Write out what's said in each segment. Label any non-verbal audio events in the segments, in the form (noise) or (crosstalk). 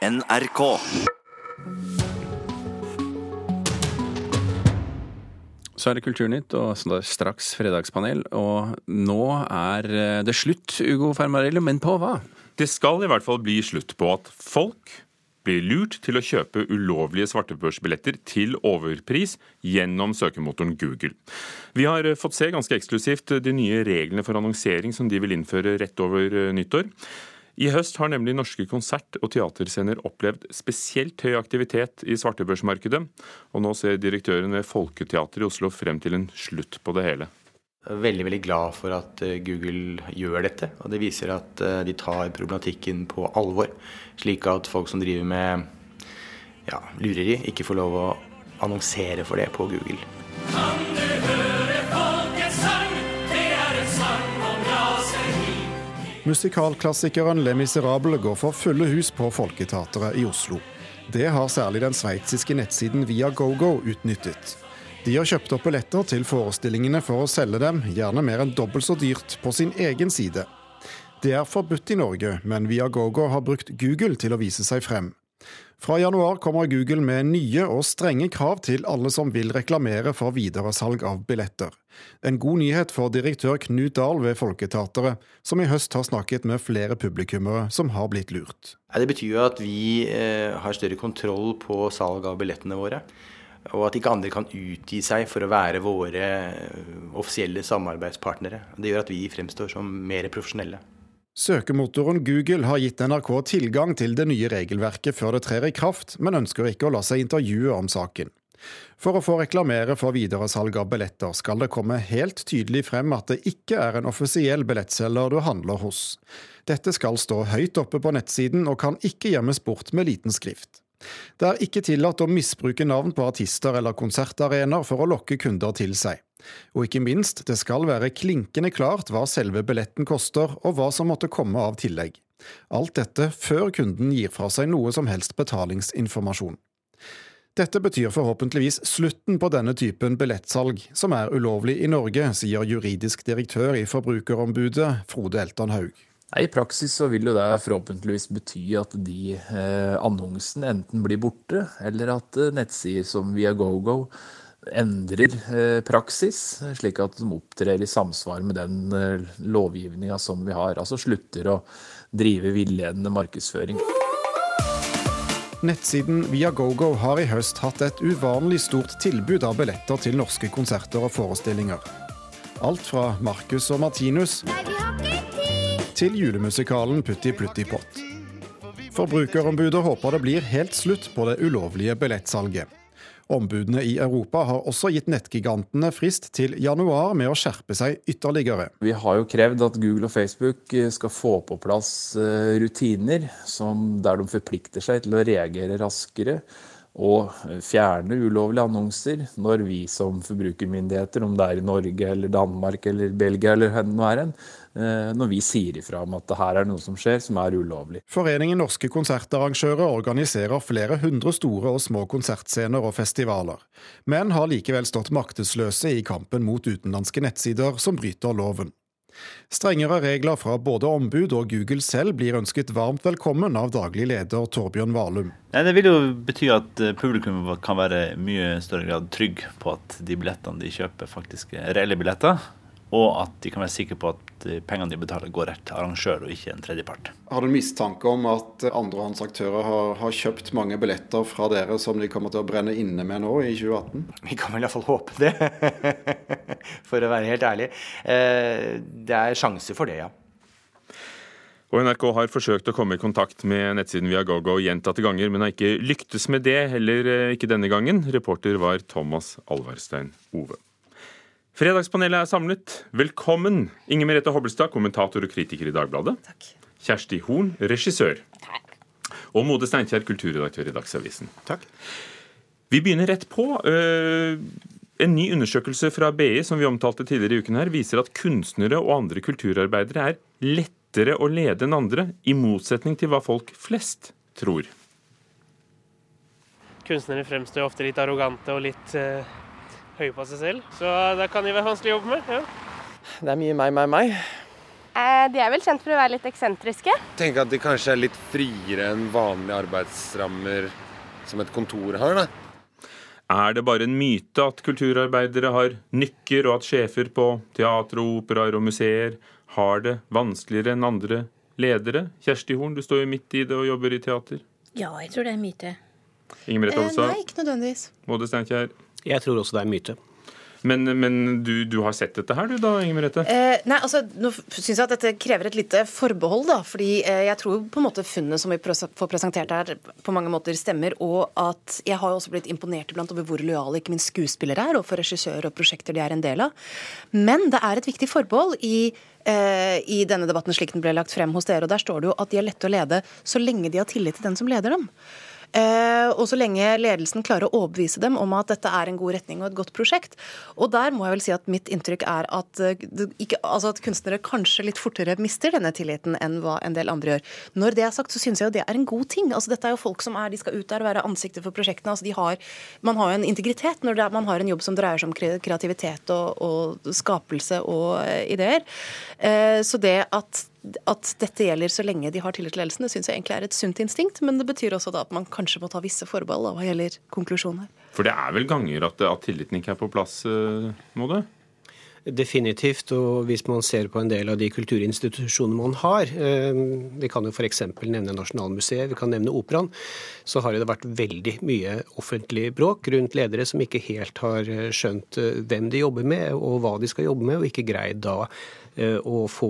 NRK. Så er det Kulturnytt og straks fredagspanel. Og nå er eh, det slutt, Ugo Fermarello, men på hva? Det skal i hvert fall bli slutt på at folk blir lurt til å kjøpe ulovlige svartebørsbilletter til overpris gjennom søkemotoren Google. Vi har fått se ganske eksklusivt de nye reglene for annonsering som de vil innføre rett over eh, nyttår. I høst har nemlig norske konsert- og teaterscener opplevd spesielt høy aktivitet i svartebørsmarkedet, og nå ser direktøren ved Folketeatret i Oslo frem til en slutt på det hele. Veldig veldig glad for at eh, Google gjør dette. og Det viser at eh, de tar problematikken på alvor, slik at folk som driver med ja, lureri, ikke får lov å annonsere for det på Google. Musikalklassikeren Le Miserable går for fulle hus på Folketeatret i Oslo. Det har særlig den sveitsiske nettsiden Via GoGo utnyttet. De har kjøpt opp billetter til forestillingene for å selge dem, gjerne mer enn dobbelt så dyrt, på sin egen side. Det er forbudt i Norge, men Via GoGo har brukt Google til å vise seg frem. Fra januar kommer Google med nye og strenge krav til alle som vil reklamere for videresalg av billetter. En god nyhet for direktør Knut Dahl ved Folketeatret, som i høst har snakket med flere publikummere som har blitt lurt. Det betyr jo at vi eh, har større kontroll på salg av billettene våre. Og at ikke andre kan utgi seg for å være våre eh, offisielle samarbeidspartnere. Det gjør at vi fremstår som mer profesjonelle. Søkemotoren Google har gitt NRK tilgang til det nye regelverket før det trer i kraft, men ønsker ikke å la seg intervjue om saken. For å få reklamere for videresalg av billetter skal det komme helt tydelig frem at det ikke er en offisiell billettselger du handler hos. Dette skal stå høyt oppe på nettsiden og kan ikke gjemmes bort med liten skrift. Det er ikke tillatt å misbruke navn på artister eller konsertarenaer for å lokke kunder til seg. Og ikke minst, det skal være klinkende klart hva selve billetten koster, og hva som måtte komme av tillegg. Alt dette før kunden gir fra seg noe som helst betalingsinformasjon. Dette betyr forhåpentligvis slutten på denne typen billettsalg, som er ulovlig i Norge, sier juridisk direktør i Forbrukerombudet, Frode Elton Haug. I praksis så vil jo det forhåpentligvis bety at de eh, annonsene enten blir borte, eller at eh, nettsider som Viagogo endrer eh, praksis, slik at de opptrer i samsvar med den eh, lovgivninga som vi har. Altså slutter å drive villedende markedsføring. Nettsiden Viagogo har i høst hatt et uvanlig stort tilbud av billetter til norske konserter og forestillinger. Alt fra Marcus og Martinus til julemusikalen Putti Plutti Pott. Forbrukerombudet håper det blir helt slutt på det ulovlige billettsalget. Ombudene i Europa har også gitt nettgigantene frist til januar med å skjerpe seg ytterligere. Vi har jo krevd at Google og Facebook skal få på plass eh, rutiner der de forplikter seg til å reagere raskere og fjerne ulovlige annonser når vi som forbrukermyndigheter, om det er i Norge eller Danmark eller Belgia eller hvor det er, hen, når vi sier ifra om at det her er noe som skjer som er ulovlig. Foreningen Norske konsertarrangører organiserer flere hundre store og små konsertscener og festivaler, men har likevel stått maktesløse i kampen mot utenlandske nettsider som bryter loven. Strengere regler fra både ombud og Google selv blir ønsket varmt velkommen av daglig leder Torbjørn Valum. Det vil jo bety at eh, publikum kan være mye større grad trygg på at de billettene de kjøper, faktisk er reelle billetter og at de kan være sikre på at pengene de betaler, går rett til arrangør og ikke en tredjepart. Har du mistanke om at andrehåndsaktører har, har kjøpt mange billetter fra dere som de kommer til å brenne inne med nå i 2018? Vi kan vel iallfall håpe det, (laughs) for å være helt ærlig. Eh, det er sjanse for det, ja. Og NRK har forsøkt å komme i kontakt med nettsiden Viagogo gjentatte ganger, men har ikke lyktes med det, heller eh, ikke denne gangen. Reporter var Thomas Alvarstein Ove. Fredagspanelet er samlet. Velkommen, Inger Merete Hobbelstad, kommentator og kritiker i Dagbladet. Takk. Kjersti Horn, regissør. Takk. Og Mode Steinkjer, kulturredaktør i Dagsavisen. Takk. Vi begynner rett på. Eh, en ny undersøkelse fra BI som vi omtalte tidligere i uken her, viser at kunstnere og andre kulturarbeidere er lettere å lede enn andre, i motsetning til hva folk flest tror. Kunstnere fremstår ofte litt arrogante og litt uh høye på seg selv. Så det kan de være vanskelig å jobbe med. ja. Det er mye meg, meg, meg. Eh, de er vel kjent for å være litt eksentriske. Tenk at de kanskje er litt friere enn vanlige arbeidsrammer som et kontor har, da. Er det bare en myte at kulturarbeidere har nykker, og at sjefer på teater og operaer og museer har det vanskeligere enn andre ledere? Kjersti Horn, du står jo midt i det og jobber i teater. Ja, jeg tror det er en myte. Inger Merete Holstad? Eh, nei, ikke nødvendigvis. Både Steinkjer? Jeg tror også det er en myte. Men, men du, du, har sett dette her, du da, Inger Merete? Eh, nei, altså, nå syns jeg at dette krever et lite forbehold, da. Fordi eh, jeg tror på en måte funnet som vi får presentert her, på mange måter stemmer. Og at jeg har jo også blitt imponert iblant over hvor lojale ikke minst skuespillere er, og for regissører og prosjekter de er en del av. Men det er et viktig forbehold i eh, i denne debatten slik den ble lagt frem hos dere. og Der står det jo at de er lette å lede så lenge de har tillit til den som leder dem. Eh, og så lenge ledelsen klarer å overbevise dem om at dette er en god retning og et godt prosjekt. Og der må jeg vel si at mitt inntrykk er at, eh, ikke, altså at kunstnere kanskje litt fortere mister denne tilliten enn hva en del andre gjør. Når det er sagt, så syns jeg jo det er en god ting. Altså Dette er jo folk som er, de skal ut der og være ansiktet for prosjektene. altså har, Man har jo en integritet når er, man har en jobb som dreier seg om kreativitet og, og skapelse og eh, ideer. Så det at at dette gjelder så lenge de har tillit til ledelsen, det syns jeg egentlig er et sunt instinkt. Men det betyr også da at man kanskje må ta visse forbehold hva gjelder konklusjoner. For det er vel ganger at, at tilliten ikke er på plass, eh, må det? Definitivt. Og hvis man ser på en del av de kulturinstitusjonene man har, eh, vi kan jo f.eks. nevne Nasjonalmuseet, vi kan nevne Operaen, så har det vært veldig mye offentlig bråk rundt ledere som ikke helt har eh, skjønt hvem de jobber med og hva de skal jobbe med, og ikke greid da å få,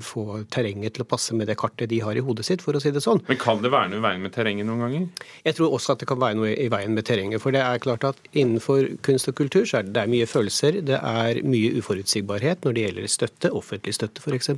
få, terrenget til å passe med det kartet de har i hodet sitt, for å si det sånn. Men kan det være noe i veien med terrenget noen ganger? Jeg tror også at det kan være noe i veien med terrenget. For det er klart at innenfor kunst og kultur så er det, det er mye følelser, det er mye uforutsigbarhet når det gjelder støtte, offentlig støtte f.eks.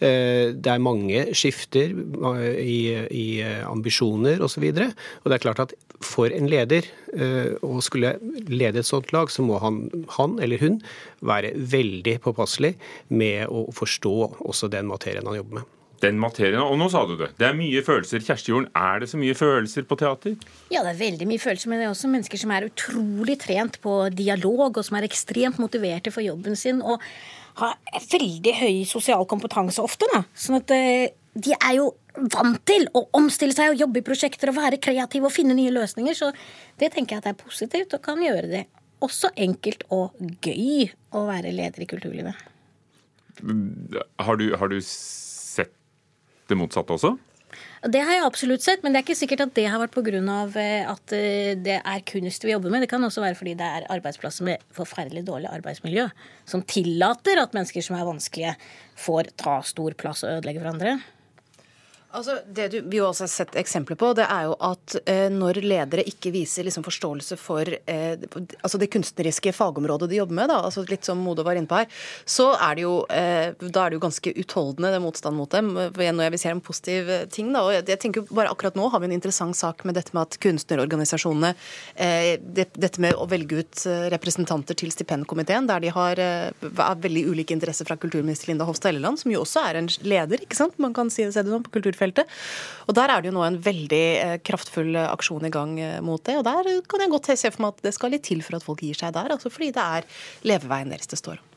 Eh, det er mange skifter eh, i, i ambisjoner osv. Og, så og det er klart at for en leder eh, å skulle lede et sånt lag, så må han, han eller hun være veldig påpasselig med å forstå også den materien han jobber med. Den materien, og nå sa du det. Det er mye følelser. Kjersti Jorden, er det så mye følelser på teater? Ja, det er veldig mye følelser, men det er også mennesker som er utrolig trent på dialog, og som er ekstremt motiverte for jobben sin. og har veldig høy sosial kompetanse ofte. Da. Sånn at eh, de er jo vant til å omstille seg og jobbe i prosjekter og være kreative og finne nye løsninger. Så det tenker jeg at er positivt, og kan gjøre det også enkelt og gøy å være leder i kulturlivet. Har du, har du det motsatte også? Det har jeg absolutt sett, men det er ikke sikkert at det har vært pga. Eh, at eh, det er kunst vi jobber med. Det kan også være fordi det er arbeidsplasser med forferdelig dårlig arbeidsmiljø, som tillater at mennesker som er vanskelige, får ta stor plass og ødelegge for andre. Altså, det du, vi også har sett eksempler på, det er jo at eh, når ledere ikke viser liksom, forståelse for eh, altså det kunstneriske fagområdet de jobber med, da, altså litt som Mode var inne på her, så er det jo, eh, da er det jo ganske utholdende, det motstand mot dem. Når jeg vil se en positiv eh, ting. Da, og jeg tenker bare Akkurat nå har vi en interessant sak med dette med at kunstnerorganisasjonene eh, det, Dette med å velge ut eh, representanter til stipendkomiteen, der de har veldig ulike interesser fra kulturminister Linda Hofstad Helleland, som jo også er en leder, ikke sant? Man kan si det sånn på kulturfeltet feltet. Og Der er det jo nå en veldig eh, kraftfull eh, aksjon i gang eh, mot det. og Der kan jeg godt se for meg at det skal litt til for at folk gir seg der. altså Fordi det er leveveien deres det står om.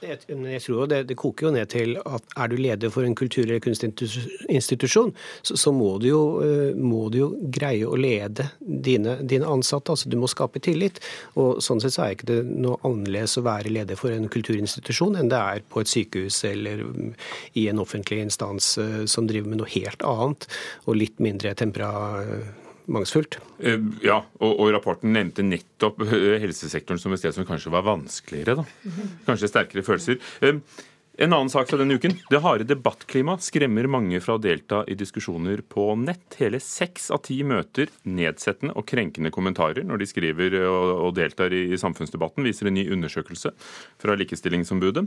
Jeg tror det, det, koker jo ned til at er du leder for en kultur- eller kunstinstitusjon, så, så må, du jo, eh, må, du jo, greie å lede dine, dine, ansatte. altså Du må skape tillit. og Sånn sett så er ikke det noe annerledes å være leder for en kulturinstitusjon enn det er på et sykehus eller mm, i en offentlig instans eh, som driver med noe helt annet og litt mindre tempera mangfoldt. Eh, ja, og, og, rapporten nevnte nettopp eh, helsesektoren som et sted som kanskje var vanskeligere. da. Kanskje sterkere følelser. Eh, en annen sak fra denne uken. Det harde debattklimaet skremmer mange fra å delta i diskusjoner på nett. Hele seks av ti møter nedsettende og krenkende kommentarer når de skriver og, deltar i, samfunnsdebatten, viser en ny undersøkelse fra Likestillingsombudet.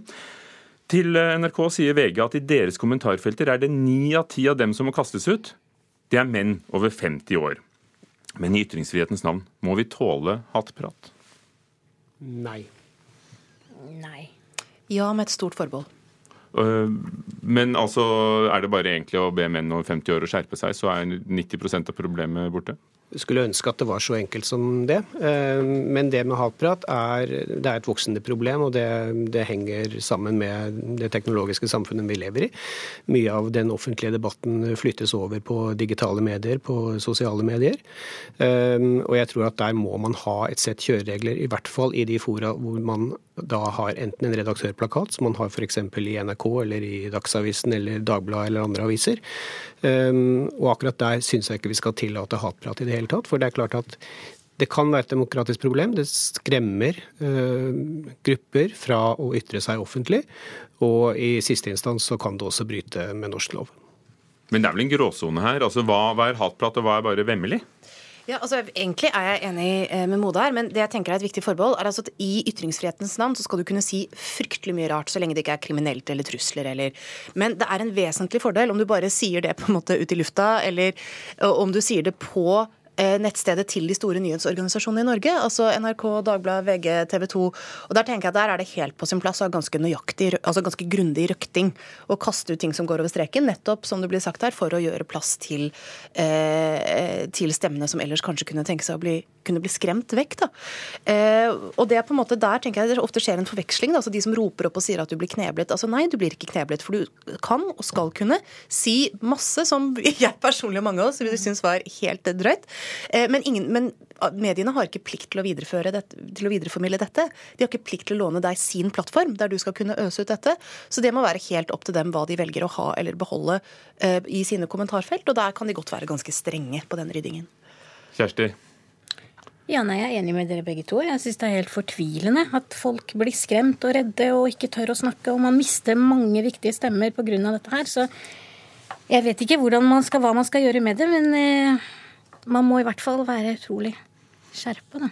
Til NRK sier VG at i deres kommentarfelter er det ni av ti av dem som må kastes ut. Det er menn over 50 år. Men i ytringsfrihetens navn, må vi tåle hattprat? Nei. Nei. Ja, med et stort forbehold. Øh, Men altså, er det bare egentlig å be menn over 50 år å skjerpe seg, så er 90% av problemet borte? Skulle ønske at det var så enkelt som det. Eh, Men det med hatprat er, det er et voksende problem, og det, det henger sammen med det teknologiske samfunnet vi lever i. Mye av den offentlige debatten flyttes over på digitale medier, på sosiale medier. Eh, Og jeg tror at der må man ha et sett kjøreregler, i hvert fall i de fora hvor man da har enten en redaktørplakat, som man har f.eks. i NRK eller i Dagsavisen eller Dagbladet eller andre aviser. Um, og akkurat der syns jeg ikke vi skal tillate hatprat i det hele tatt. For det er klart at det kan være et demokratisk problem. Det skremmer uh, grupper fra å ytre seg offentlig. Og i siste instans så kan det også bryte med norsk lov. Men det er vel en gråsone her? Altså, hva, hva er hatprat, og hva er bare vemmelig? Ja, altså Egentlig er jeg enig eh, med Mode her, men det jeg tenker er et viktig forbehold, er altså at i ytringsfrihetens navn så skal du kunne si fryktelig mye rart, så lenge det ikke er kriminelt eller trusler eller Men det er en vesentlig fordel om du bare sier det på en måte ut i lufta, eller om du sier det på nettstedet til de store nyhetsorganisasjonene i Norge, altså NRK, Dagbladet, VG, TV 2. Og Der tenker jeg at der er det helt på sin plass å ha ganske nøyaktig, altså ganske grundig røkting. Og kaste ut ting som går over streken, nettopp som det blir sagt her, for å gjøre plass til, eh, til stemmene som ellers kanskje kunne tenke seg å bli, kunne bli skremt vekk. Da. Eh, og det er på en måte Der tenker jeg det ofte skjer en forveksling. Da. altså De som roper opp og sier at du blir kneblet. Altså Nei, du blir ikke kneblet, for du kan og skal kunne si masse som (laughs) jeg personlig og mange av oss synes var helt drøyt. Eh, Men, ingen, men mediene har ikke plikt til å, dette, til å videreformidle dette. De har ikke plikt til å låne deg sin plattform, der du skal kunne øse ut dette. Så det må være helt opp til dem hva de velger å ha eller beholde eh, i sine kommentarfelt. Og der kan de godt være ganske strenge på den ryddingen. Kjersti? Ja, nei, Jeg er enig med dere begge to. Jeg syns det er helt fortvilende at folk blir skremt og redde og ikke tør å snakke, og man mister mange viktige stemmer pga. dette her. Så jeg vet ikke man skal, hva man skal gjøre med det, men eh, man må i hvert fall være utrolig skjerpa, da.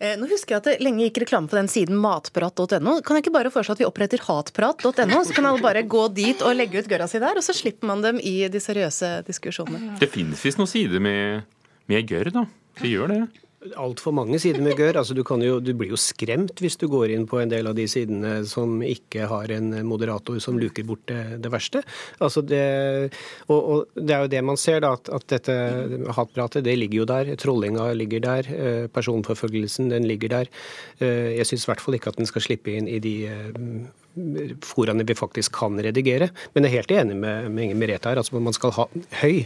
Eh, Nå husker jeg at det lenge gikk reklame på den siden matprat.no. Kan jeg ikke bare foreslå at vi oppretter hatprat.no, så kan alle bare gå dit og legge ut gørra si der, og så slipper man dem i de seriøse diskusjonene. Det finnes visst noen sider med, med gørr, da. Det gjør det. Altfor mange Gør. Altså, du, jo, du blir jo skremt hvis du går inn på en del av de sidene som ikke har en moderator som luker bort det, det verste. Altså det, og, og, det er jo det man ser, da, at, at dette hatpratet det ligger jo der. Trollinga ligger der. eh, Personforfølgelsen den ligger der. Eh, Jeg syns i hvert fall ikke at den skal slippe inn i de eh, foraene vi faktisk kan redigere. Men jeg er helt enig med, med Inger Merete her. Altså man skal ha høy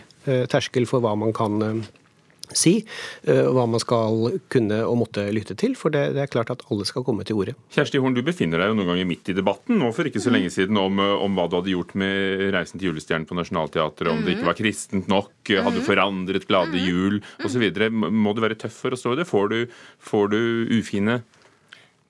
terskel for hva man kan eh, si, eh, hva man skal kunne og måtte lytte til. For det, det er klart at alle skal komme til orde. Kjersti Horn, du befinner deg jo noen ganger midt i debatten nå for ikke så lenge siden om, om hva du hadde gjort med 'Reisen til julestjernen' på Nationaltheatret, om det ikke var kristent nok, hadde forandret glade jul osv. Må du være tøff for å stå i det? Får du, får du ufine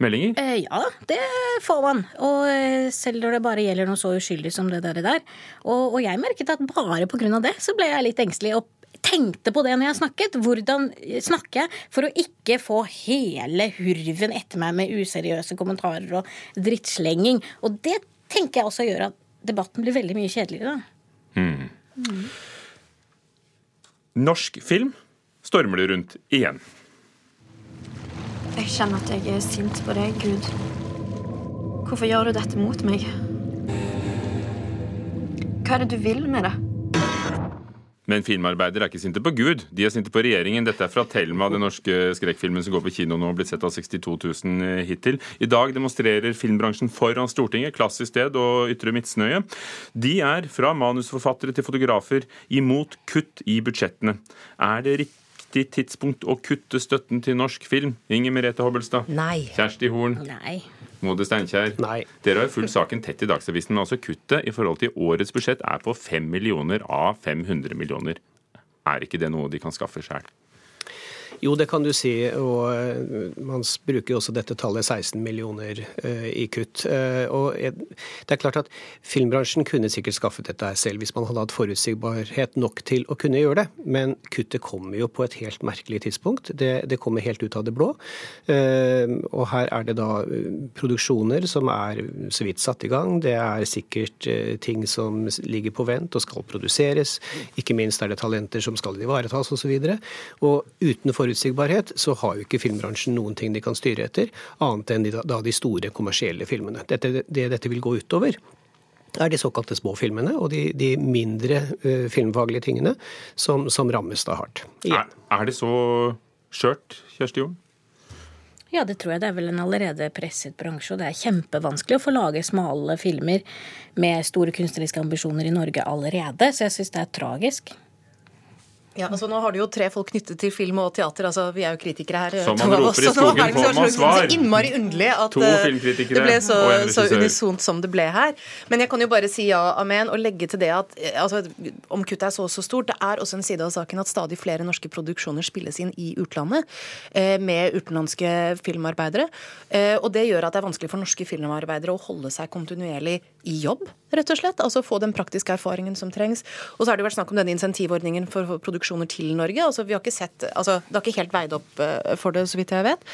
meldinger? Eh, ja, det får man. Og eh, selv når det bare gjelder noe så uskyldig som det der. der. Og, og jeg merket at bare pga. det så ble jeg litt engstelig. og tenkte på det når jeg snakket. Hvordan snakker jeg for å ikke få hele hurven etter meg med useriøse kommentarer og drittslenging? Og det tenker jeg også gjør at debatten blir veldig mye kjedeligere. Mm. Mm. Norsk film stormer du rundt igjen. Jeg kjenner at jeg er sint på deg, Gud. Hvorfor gjør du dette mot meg? Hva er det du vil med det? Men filmarbeidere er ikke sinte på Gud, de er sinte på regjeringen. Dette er fra Thelma, den norske skrekkfilmen som går på kino nå og blitt sett av 62 000 hittil. I dag demonstrerer filmbransjen foran Stortinget, klassisk sted og ytre midtsnøye. De er, fra manusforfattere til fotografer, imot kutt i budsjettene. Er det riktig tidspunkt å kutte støtten til norsk film? Inger Merete Hobbelstad? Nei. Kjersti Horn? Nei. Mode Steinkjer? Dere har jo fulgt saken tett i Dagsavisen, men altså kuttet i forhold til årets budsjett er på 5 millioner av 500 millioner. Er ikke det noe de kan skaffe sjøl? Jo, det kan du si. Og eh, man bruker jo også dette tallet 16 millioner eh, i kutt. Eh, og det er klart at filmbransjen kunne sikkert skaffet dette selv hvis man hadde hatt forutsigbarhet nok til å kunne gjøre det. Men kuttet kommer jo på et helt merkelig tidspunkt. Det, det kommer helt ut av det blå. Og her er det da produksjoner som er så vidt satt i gang. Det er sikkert ting som ligger på vent og skal produseres. Ikke minst er det talenter som skal ivaretas osv. Og, så og uten forutsigbarhet så har jo ikke filmbransjen noen ting de kan styre etter, annet enn de, da de store kommersielle filmene. Dette, det dette vil gå utover, er de såkalte små filmene og de, de mindre uh, filmfaglige tingene som, som rammes da hardt. Er, er det så skjørt, Kjersti Jorn? Ja, det tror jeg. Det er vel en allerede presset bransje, og det er kjempevanskelig å få lage smale filmer med store kunstneriske ambisjoner i Norge allerede, så jeg syns det er tragisk. Ja, altså Nå har du jo tre folk knyttet til film og teater. altså Vi er jo kritikere her. Som man roper i skogen, på man svar. Så innmari underlig at eh, det ble så, så unisont som det ble her. Men jeg kan jo bare si ja, amen, og legge til det at eh, altså, om kuttet er så og så stort, det er også en side av saken at stadig flere norske produksjoner spilles inn i utlandet eh, med utenlandske filmarbeidere. Og det gjør at det er vanskelig for norske filmarbeidere å holde seg kontinuerlig i jobb, rett og slett. Altså få den praktiske erfaringen som trengs. Og så har det vært snakk om denne insentivordningen for produksjon produksjoner til Norge. Altså, vi har ikke sett, altså, det har ikke helt veid opp uh, for det, så vidt jeg vet.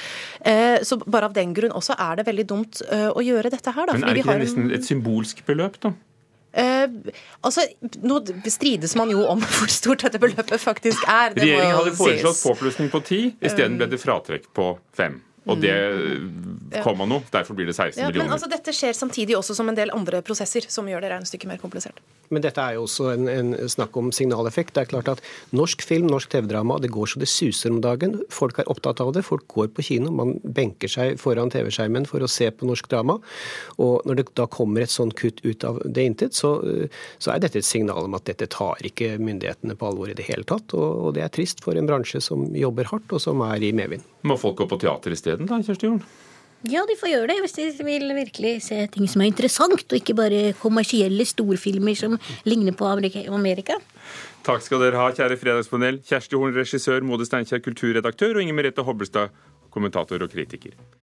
Uh, så bare av den grunn også er det veldig dumt uh, å gjøre dette her. Da, Men er det ikke det nesten et symbolsk beløp, da? Eh, altså, Nå strides man jo om (laughs) hvor stort dette beløpet faktisk er. Regjeringen hadde foreslått påplussing på ti, isteden ble det fratrekk på fem. Og det mm. kom av nå. Derfor blir det 16 ja, millioner. Men altså, dette skjer samtidig også som en del andre prosesser som gjør det regnestykket mer komplisert. Men dette er jo også en, en, snakk om signaleffekt. Det er klart at Norsk film, norsk TV-drama, det går så det suser om dagen. Folk er opptatt av det. Folk går på kino. Man benker seg foran TV-skjermen for å se på norsk drama. Og når det da kommer et sånt kutt ut av det intet, så, så er dette et signal om at dette tar ikke myndighetene på alvor i det hele tatt. Og, og det er trist for en bransje som jobber hardt, og som er i medvind. Må folk gå på teater isteden, da, Kjersti Jorn? Ja, de får gjøre det hvis de vil virkelig se ting som er interessant, og ikke bare kommersielle storfilmer som ligner på Amerika. Takk skal dere ha, kjære Fredagspanel. Kjersti Horn, regissør, Mode Steinkjer, kulturredaktør, og Inger Merete Hobbelstad, kommentator og kritiker.